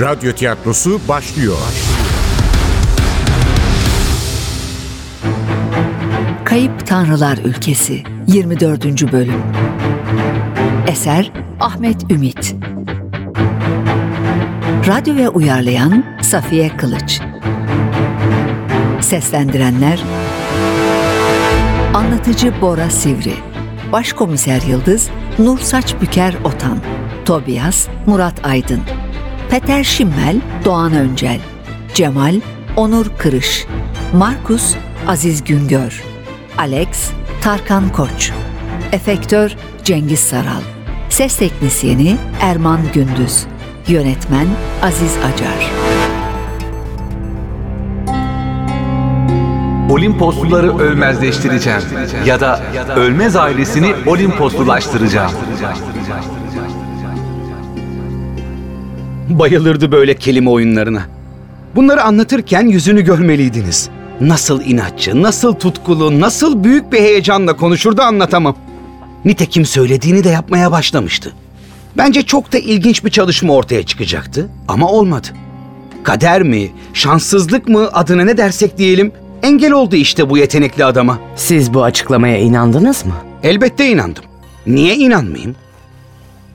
Radyo tiyatrosu başlıyor. Kayıp Tanrılar Ülkesi 24. Bölüm. Eser Ahmet Ümit. Radyo ve uyarlayan Safiye Kılıç. Seslendirenler Anlatıcı Bora Sivri. Başkomiser Yıldız Nur Saç Büker Otan. Tobias Murat Aydın Peter Şimmel Doğan Öncel. Cemal Onur Kırış. Markus Aziz Güngör. Alex Tarkan Koç. Efektör Cengiz Saral. Ses Teknisyeni Erman Gündüz. Yönetmen Aziz Acar. Olimposluları ölmezleştireceğim ya da ölmez ailesini Olimposlulaştıracağım. Bayılırdı böyle kelime oyunlarına. Bunları anlatırken yüzünü görmeliydiniz. Nasıl inatçı, nasıl tutkulu, nasıl büyük bir heyecanla konuşurdu anlatamam. Nitekim söylediğini de yapmaya başlamıştı. Bence çok da ilginç bir çalışma ortaya çıkacaktı ama olmadı. Kader mi, şanssızlık mı adına ne dersek diyelim engel oldu işte bu yetenekli adama. Siz bu açıklamaya inandınız mı? Elbette inandım. Niye inanmayayım?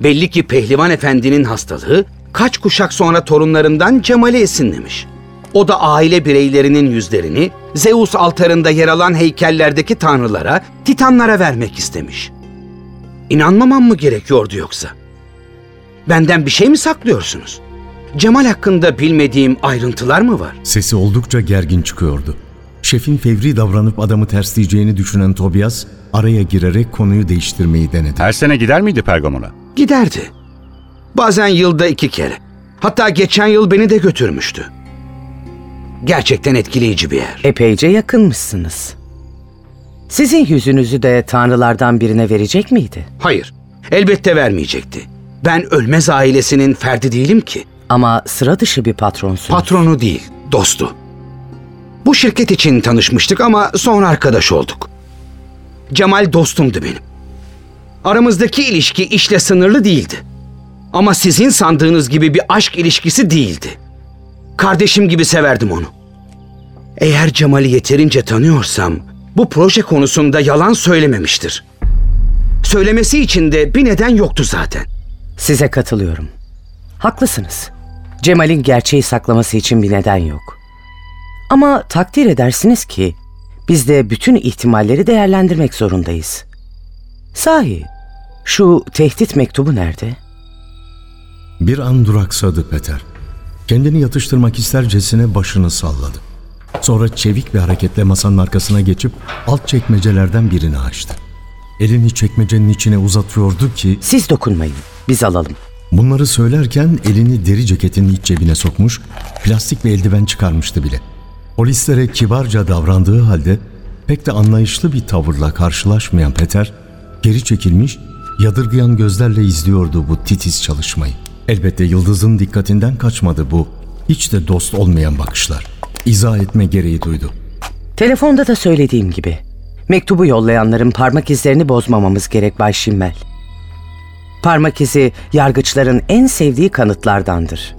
Belli ki Pehlivan Efendi'nin hastalığı kaç kuşak sonra torunlarından Cemal'i esinlemiş. O da aile bireylerinin yüzlerini Zeus altarında yer alan heykellerdeki tanrılara, titanlara vermek istemiş. İnanmamam mı gerekiyordu yoksa? Benden bir şey mi saklıyorsunuz? Cemal hakkında bilmediğim ayrıntılar mı var? Sesi oldukça gergin çıkıyordu. Şefin fevri davranıp adamı tersleyeceğini düşünen Tobias araya girerek konuyu değiştirmeyi denedi. Her sene gider miydi Pergamon'a? Giderdi. Bazen yılda iki kere. Hatta geçen yıl beni de götürmüştü. Gerçekten etkileyici bir yer. Epeyce yakınmışsınız. Sizin yüzünüzü de tanrılardan birine verecek miydi? Hayır, elbette vermeyecekti. Ben ölmez ailesinin ferdi değilim ki. Ama sıra dışı bir patronsunuz. Patronu değil, dostu. Bu şirket için tanışmıştık ama sonra arkadaş olduk. Cemal dostumdu benim. Aramızdaki ilişki işle sınırlı değildi. Ama sizin sandığınız gibi bir aşk ilişkisi değildi. Kardeşim gibi severdim onu. Eğer Cemal'i yeterince tanıyorsam bu proje konusunda yalan söylememiştir. Söylemesi için de bir neden yoktu zaten. Size katılıyorum. Haklısınız. Cemal'in gerçeği saklaması için bir neden yok. Ama takdir edersiniz ki biz de bütün ihtimalleri değerlendirmek zorundayız. Sahi, şu tehdit mektubu nerede? Bir an duraksadı Peter. Kendini yatıştırmak istercesine başını salladı. Sonra çevik bir hareketle masanın arkasına geçip alt çekmecelerden birini açtı. Elini çekmecenin içine uzatıyordu ki Siz dokunmayın, biz alalım. bunları söylerken elini deri ceketinin iç cebine sokmuş, plastik bir eldiven çıkarmıştı bile. Polislere kibarca davrandığı halde pek de anlayışlı bir tavırla karşılaşmayan Peter geri çekilmiş, yadırgayan gözlerle izliyordu bu titiz çalışmayı. Elbette Yıldız'ın dikkatinden kaçmadı bu hiç de dost olmayan bakışlar. İzah etme gereği duydu. Telefonda da söylediğim gibi. Mektubu yollayanların parmak izlerini bozmamamız gerek Bay Şimmel. Parmak izi yargıçların en sevdiği kanıtlardandır.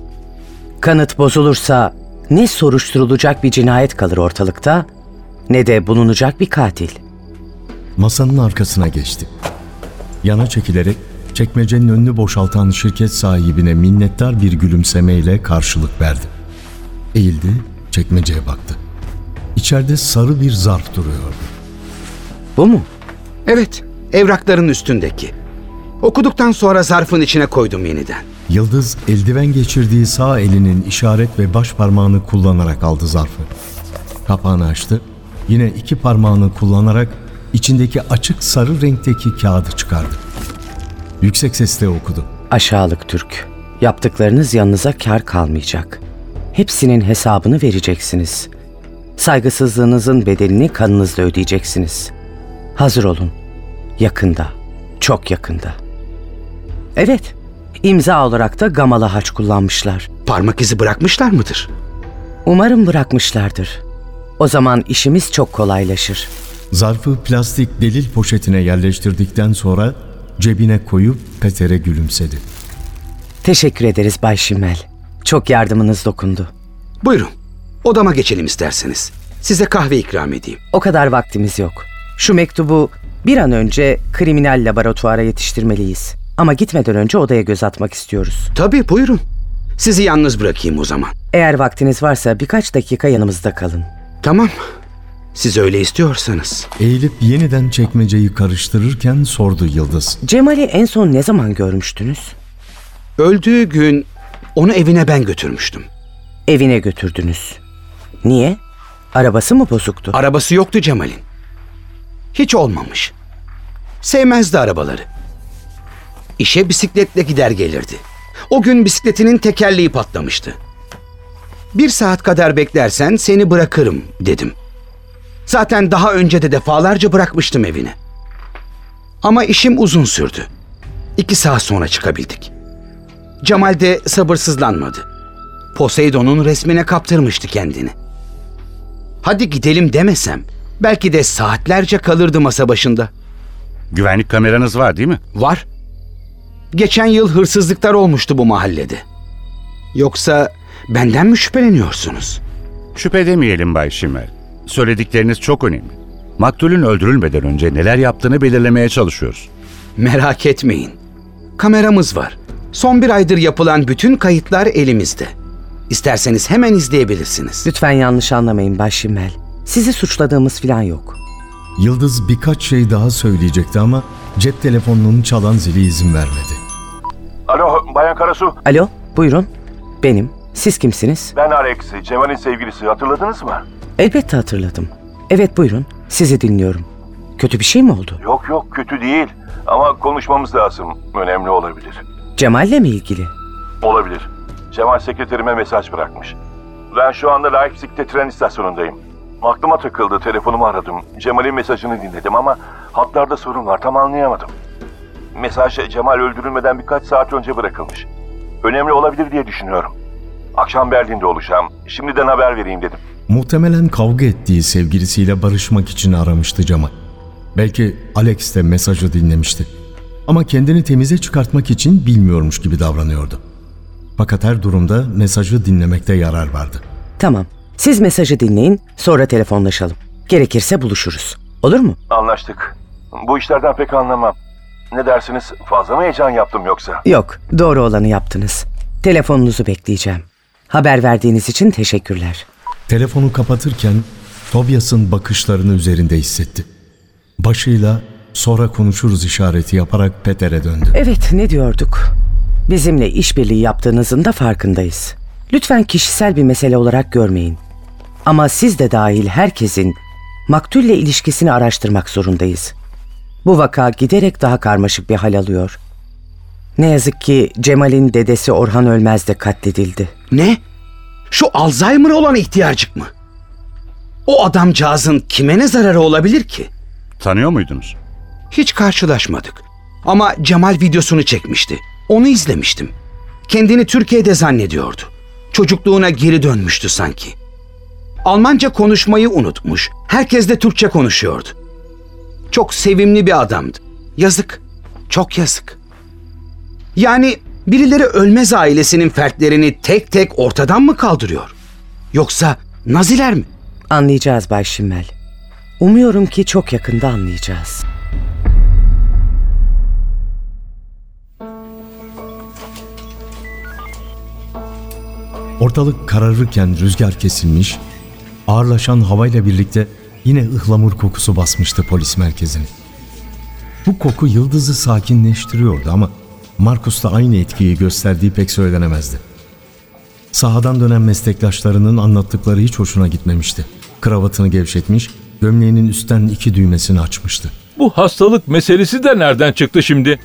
Kanıt bozulursa ne soruşturulacak bir cinayet kalır ortalıkta ne de bulunacak bir katil. Masanın arkasına geçti. Yana çekilerek çekmecenin önünü boşaltan şirket sahibine minnettar bir gülümsemeyle karşılık verdi. Eğildi, çekmeceye baktı. İçeride sarı bir zarf duruyordu. Bu mu? Evet, evrakların üstündeki. Okuduktan sonra zarfın içine koydum yeniden. Yıldız eldiven geçirdiği sağ elinin işaret ve baş parmağını kullanarak aldı zarfı. Kapağını açtı. Yine iki parmağını kullanarak içindeki açık sarı renkteki kağıdı çıkardı. Yüksek sesle okudu. Aşağılık Türk. Yaptıklarınız yanınıza kar kalmayacak. Hepsinin hesabını vereceksiniz. Saygısızlığınızın bedelini kanınızla ödeyeceksiniz. Hazır olun. Yakında. Çok yakında. Evet. imza olarak da gamalı haç kullanmışlar. Parmak izi bırakmışlar mıdır? Umarım bırakmışlardır. O zaman işimiz çok kolaylaşır. Zarfı plastik delil poşetine yerleştirdikten sonra cebine koyup Peter'e gülümsedi. Teşekkür ederiz Bay Şimel. Çok yardımınız dokundu. Buyurun. Odama geçelim isterseniz. Size kahve ikram edeyim. O kadar vaktimiz yok. Şu mektubu bir an önce kriminal laboratuvara yetiştirmeliyiz. Ama gitmeden önce odaya göz atmak istiyoruz. Tabii buyurun. Sizi yalnız bırakayım o zaman. Eğer vaktiniz varsa birkaç dakika yanımızda kalın. Tamam. Siz öyle istiyorsanız. Eğilip yeniden çekmeceyi karıştırırken sordu Yıldız. Cemal'i en son ne zaman görmüştünüz? Öldüğü gün onu evine ben götürmüştüm. Evine götürdünüz. Niye? Arabası mı bozuktu? Arabası yoktu Cemal'in. Hiç olmamış. Sevmezdi arabaları. İşe bisikletle gider gelirdi. O gün bisikletinin tekerleği patlamıştı. Bir saat kadar beklersen seni bırakırım dedim. Zaten daha önce de defalarca bırakmıştım evine. Ama işim uzun sürdü. İki saat sonra çıkabildik. Cemal de sabırsızlanmadı. Poseidon'un resmine kaptırmıştı kendini. Hadi gidelim demesem belki de saatlerce kalırdı masa başında. Güvenlik kameranız var değil mi? Var. Geçen yıl hırsızlıklar olmuştu bu mahallede. Yoksa benden mi şüpheleniyorsunuz? Şüphe demeyelim Bay Şimel. Söyledikleriniz çok önemli. Maktulün öldürülmeden önce neler yaptığını belirlemeye çalışıyoruz. Merak etmeyin. Kameramız var. Son bir aydır yapılan bütün kayıtlar elimizde. İsterseniz hemen izleyebilirsiniz. Lütfen yanlış anlamayın Bay Şimel. Sizi suçladığımız falan yok. Yıldız birkaç şey daha söyleyecekti ama cep telefonunun çalan zili izin vermedi. Alo Bayan Karasu, Alo, buyurun. Benim. Siz kimsiniz? ben Alex, Cemal'in sevgilisi. Hatırladınız mı? Elbette hatırladım. Evet buyurun. Sizi dinliyorum. Kötü bir şey mi oldu? Yok yok, kötü değil. Ama konuşmamız lazım. Önemli olabilir. Cemal'le mi ilgili? Olabilir. Cemal sekreterime mesaj bırakmış. Ben şu anda Leipzig'te tren istasyonundayım. Aklıma takıldı, telefonumu aradım. Cemal'in mesajını dinledim ama hatlarda sorun var, tam anlayamadım. Mesaj Cemal öldürülmeden birkaç saat önce bırakılmış. Önemli olabilir diye düşünüyorum. Akşam Berlin'de olacağım. Şimdiden haber vereyim dedim. Muhtemelen kavga ettiği sevgilisiyle barışmak için aramıştı Cemal. Belki Alex de mesajı dinlemişti. Ama kendini temize çıkartmak için bilmiyormuş gibi davranıyordu. Fakat her durumda mesajı dinlemekte yarar vardı. Tamam. Siz mesajı dinleyin, sonra telefonlaşalım. Gerekirse buluşuruz. Olur mu? Anlaştık. Bu işlerden pek anlamam. Ne dersiniz? Fazla mı heyecan yaptım yoksa? Yok, doğru olanı yaptınız. Telefonunuzu bekleyeceğim. Haber verdiğiniz için teşekkürler. Telefonu kapatırken Tobias'ın bakışlarını üzerinde hissetti. Başıyla sonra konuşuruz işareti yaparak Peter'e döndü. Evet, ne diyorduk? Bizimle işbirliği yaptığınızın da farkındayız. Lütfen kişisel bir mesele olarak görmeyin. Ama siz de dahil herkesin maktulle ilişkisini araştırmak zorundayız. Bu vaka giderek daha karmaşık bir hal alıyor. Ne yazık ki Cemal'in dedesi Orhan Ölmez de katledildi. Ne? Şu Alzheimer olan ihtiyarcık mı? O adamcağızın kime ne zararı olabilir ki? Tanıyor muydunuz? Hiç karşılaşmadık. Ama Cemal videosunu çekmişti. Onu izlemiştim. Kendini Türkiye'de zannediyordu. Çocukluğuna geri dönmüştü sanki. Almanca konuşmayı unutmuş. Herkes de Türkçe konuşuyordu. Çok sevimli bir adamdı. Yazık. Çok yazık. Yani birileri ölmez ailesinin fertlerini tek tek ortadan mı kaldırıyor? Yoksa Naziler mi? Anlayacağız Bay Şimmel. Umuyorum ki çok yakında anlayacağız. Ortalık kararırken rüzgar kesilmiş, ağırlaşan havayla birlikte yine ıhlamur kokusu basmıştı polis merkezini. Bu koku yıldızı sakinleştiriyordu ama Markus'ta aynı etkiyi gösterdiği pek söylenemezdi. Sahadan dönen meslektaşlarının anlattıkları hiç hoşuna gitmemişti. Kravatını gevşetmiş, gömleğinin üstten iki düğmesini açmıştı. Bu hastalık meselesi de nereden çıktı şimdi?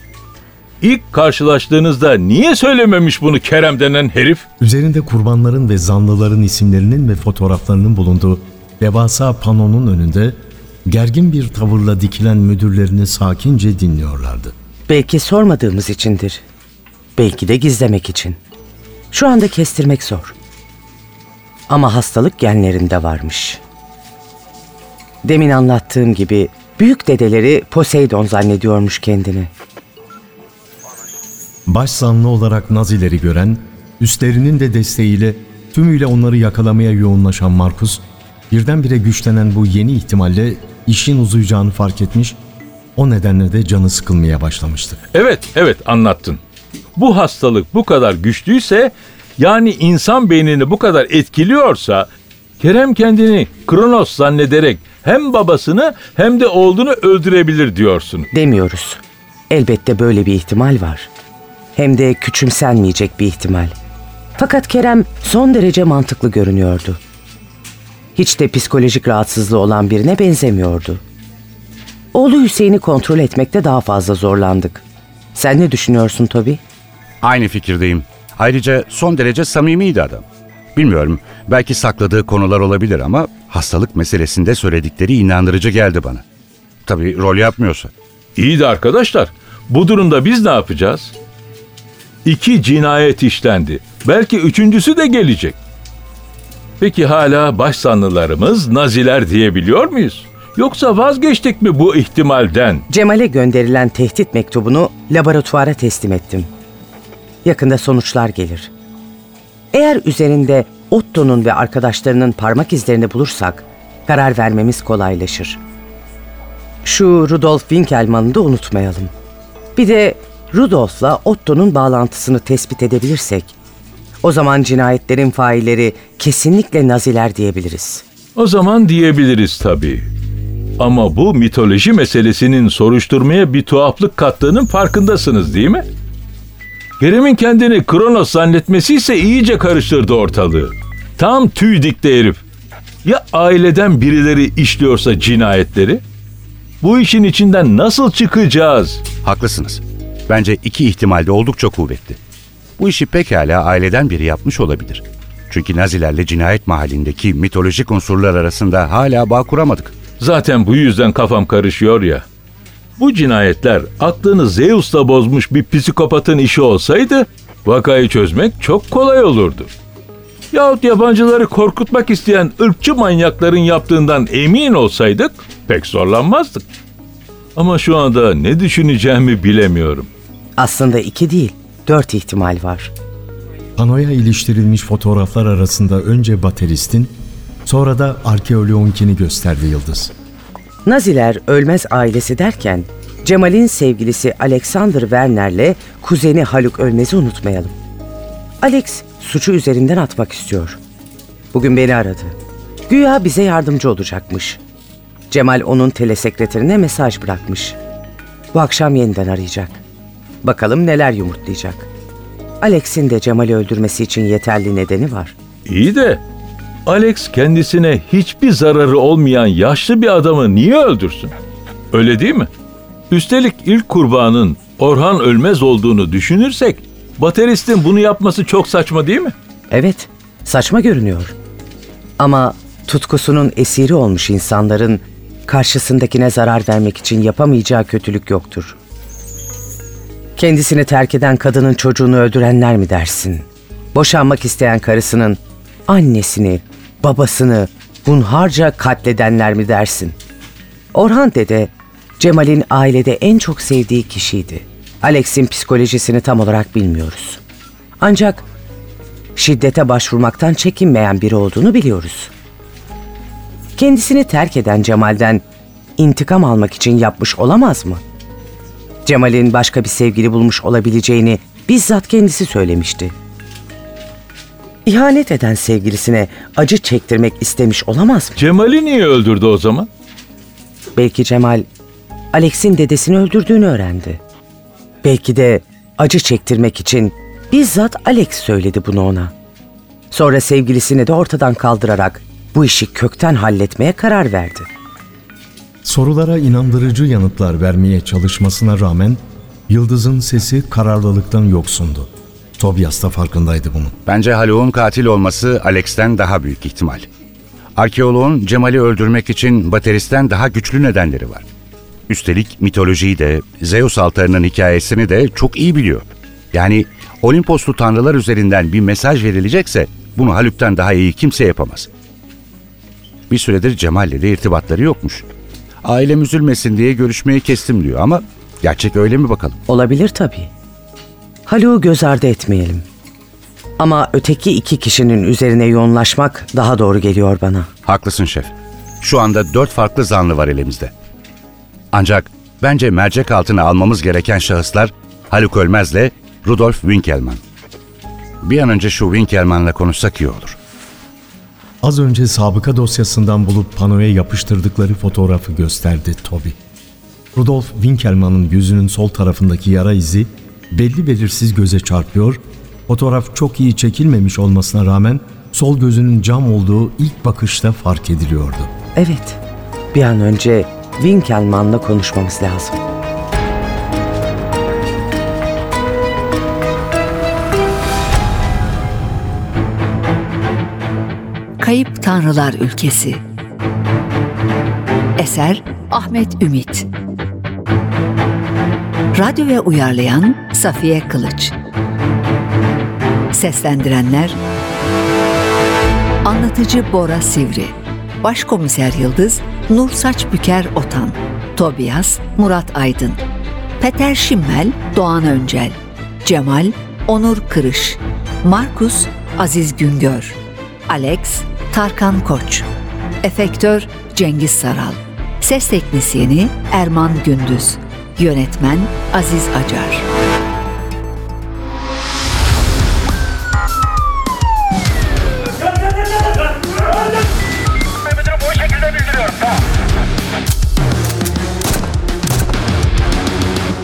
İlk karşılaştığınızda niye söylememiş bunu Kerem denen herif? Üzerinde kurbanların ve zanlıların isimlerinin ve fotoğraflarının bulunduğu devasa panonun önünde gergin bir tavırla dikilen müdürlerini sakince dinliyorlardı. Belki sormadığımız içindir. Belki de gizlemek için. Şu anda kestirmek zor. Ama hastalık genlerinde varmış. Demin anlattığım gibi büyük dedeleri Poseidon zannediyormuş kendini. Baş zanlı olarak Nazileri gören Üstlerinin de desteğiyle tümüyle onları yakalamaya yoğunlaşan Markus, birdenbire güçlenen bu yeni ihtimalle işin uzayacağını fark etmiş, o nedenle de canı sıkılmaya başlamıştı. Evet, evet anlattın. Bu hastalık bu kadar güçlüyse, yani insan beynini bu kadar etkiliyorsa, Kerem kendini Kronos zannederek hem babasını hem de oğlunu öldürebilir diyorsun. Demiyoruz. Elbette böyle bir ihtimal var. Hem de küçümsenmeyecek bir ihtimal. Fakat Kerem son derece mantıklı görünüyordu. Hiç de psikolojik rahatsızlığı olan birine benzemiyordu. Oğlu Hüseyin'i kontrol etmekte daha fazla zorlandık. Sen ne düşünüyorsun Toby? Aynı fikirdeyim. Ayrıca son derece samimiydi adam. Bilmiyorum, belki sakladığı konular olabilir ama hastalık meselesinde söyledikleri inandırıcı geldi bana. Tabii rol yapmıyorsa. İyi de arkadaşlar, bu durumda biz ne yapacağız? İki cinayet işlendi. Belki üçüncüsü de gelecek. Peki hala başsanlılarımız Naziler diyebiliyor muyuz? Yoksa vazgeçtik mi bu ihtimalden? Cemal'e gönderilen tehdit mektubunu laboratuvara teslim ettim. Yakında sonuçlar gelir. Eğer üzerinde Otto'nun ve arkadaşlarının parmak izlerini bulursak karar vermemiz kolaylaşır. Şu Rudolf Winkelmann'ı da unutmayalım. Bir de Rudolf'la Otto'nun bağlantısını tespit edebilirsek o zaman cinayetlerin failleri kesinlikle Naziler diyebiliriz. O zaman diyebiliriz tabii. Ama bu mitoloji meselesinin soruşturmaya bir tuhaflık kattığının farkındasınız değil mi? Kerem'in kendini Kronos zannetmesi ise iyice karıştırdı ortalığı. Tam tüy dikti herif. Ya aileden birileri işliyorsa cinayetleri? Bu işin içinden nasıl çıkacağız? Haklısınız. Bence iki ihtimal de oldukça kuvvetli. Bu işi pekala aileden biri yapmış olabilir. Çünkü Nazilerle cinayet mahallindeki mitolojik unsurlar arasında hala bağ kuramadık. Zaten bu yüzden kafam karışıyor ya. Bu cinayetler aklını Zeus'la bozmuş bir psikopatın işi olsaydı vakayı çözmek çok kolay olurdu. Yahut yabancıları korkutmak isteyen ırkçı manyakların yaptığından emin olsaydık pek zorlanmazdık. Ama şu anda ne düşüneceğimi bilemiyorum. Aslında iki değil, dört ihtimal var. Panoya iliştirilmiş fotoğraflar arasında önce bateristin, sonra da arkeoloğunkini gösterdi Yıldız. Naziler ölmez ailesi derken Cemal'in sevgilisi Alexander Werner'le kuzeni Haluk Ölmez'i unutmayalım. Alex suçu üzerinden atmak istiyor. Bugün beni aradı. Güya bize yardımcı olacakmış. Cemal onun telesekreterine mesaj bırakmış. Bu akşam yeniden arayacak. Bakalım neler yumurtlayacak. Alex'in de Cemal'i öldürmesi için yeterli nedeni var. İyi de Alex kendisine hiçbir zararı olmayan yaşlı bir adamı niye öldürsün? Öyle değil mi? Üstelik ilk kurbanın Orhan Ölmez olduğunu düşünürsek bateristin bunu yapması çok saçma değil mi? Evet, saçma görünüyor. Ama tutkusunun esiri olmuş insanların karşısındakine zarar vermek için yapamayacağı kötülük yoktur. Kendisini terk eden kadının çocuğunu öldürenler mi dersin? Boşanmak isteyen karısının annesini, babasını hunharca katledenler mi dersin? Orhan dede Cemal'in ailede en çok sevdiği kişiydi. Alex'in psikolojisini tam olarak bilmiyoruz. Ancak şiddete başvurmaktan çekinmeyen biri olduğunu biliyoruz. Kendisini terk eden Cemal'den intikam almak için yapmış olamaz mı? Cemal'in başka bir sevgili bulmuş olabileceğini bizzat kendisi söylemişti. İhanet eden sevgilisine acı çektirmek istemiş olamaz mı? Cemal'i niye öldürdü o zaman? Belki Cemal Alex'in dedesini öldürdüğünü öğrendi. Belki de acı çektirmek için bizzat Alex söyledi bunu ona. Sonra sevgilisini de ortadan kaldırarak bu işi kökten halletmeye karar verdi. Sorulara inandırıcı yanıtlar vermeye çalışmasına rağmen Yıldız'ın sesi kararlılıktan yoksundu. Tobias da farkındaydı bunun. Bence Haluk'un katil olması Alex'ten daha büyük ihtimal. Arkeoloğun Cemal'i öldürmek için bateristen daha güçlü nedenleri var. Üstelik mitolojiyi de, Zeus altarının hikayesini de çok iyi biliyor. Yani Olimposlu tanrılar üzerinden bir mesaj verilecekse bunu Haluk'tan daha iyi kimse yapamaz. Bir süredir Cemal'le de irtibatları yokmuş. Ailem üzülmesin diye görüşmeyi kestim diyor ama gerçek öyle mi bakalım? Olabilir tabii. Haluk'u göz ardı etmeyelim. Ama öteki iki kişinin üzerine yoğunlaşmak daha doğru geliyor bana. Haklısın şef. Şu anda dört farklı zanlı var elimizde. Ancak bence mercek altına almamız gereken şahıslar Haluk Ölmez'le Rudolf Winkelmann. Bir an önce şu Winkelmann'la konuşsak iyi olur. Az önce sabıka dosyasından bulup panoya yapıştırdıkları fotoğrafı gösterdi Toby. Rudolf Winkelmann'ın yüzünün sol tarafındaki yara izi belli belirsiz göze çarpıyor, fotoğraf çok iyi çekilmemiş olmasına rağmen sol gözünün cam olduğu ilk bakışta fark ediliyordu. Evet, bir an önce Winkelmann'la konuşmamız lazım. Kayıp Tanrılar Ülkesi Eser Ahmet Ümit Radyo ve uyarlayan Safiye Kılıç. Seslendirenler Anlatıcı Bora Sivri. Başkomiser Yıldız Nur Saç Büker Otan. Tobias Murat Aydın. Peter Şimmel Doğan Öncel. Cemal Onur Kırış. Markus Aziz Güngör. Alex Tarkan Koç. Efektör Cengiz Saral. Ses Teknisyeni Erman Gündüz. Yönetmen Aziz Acar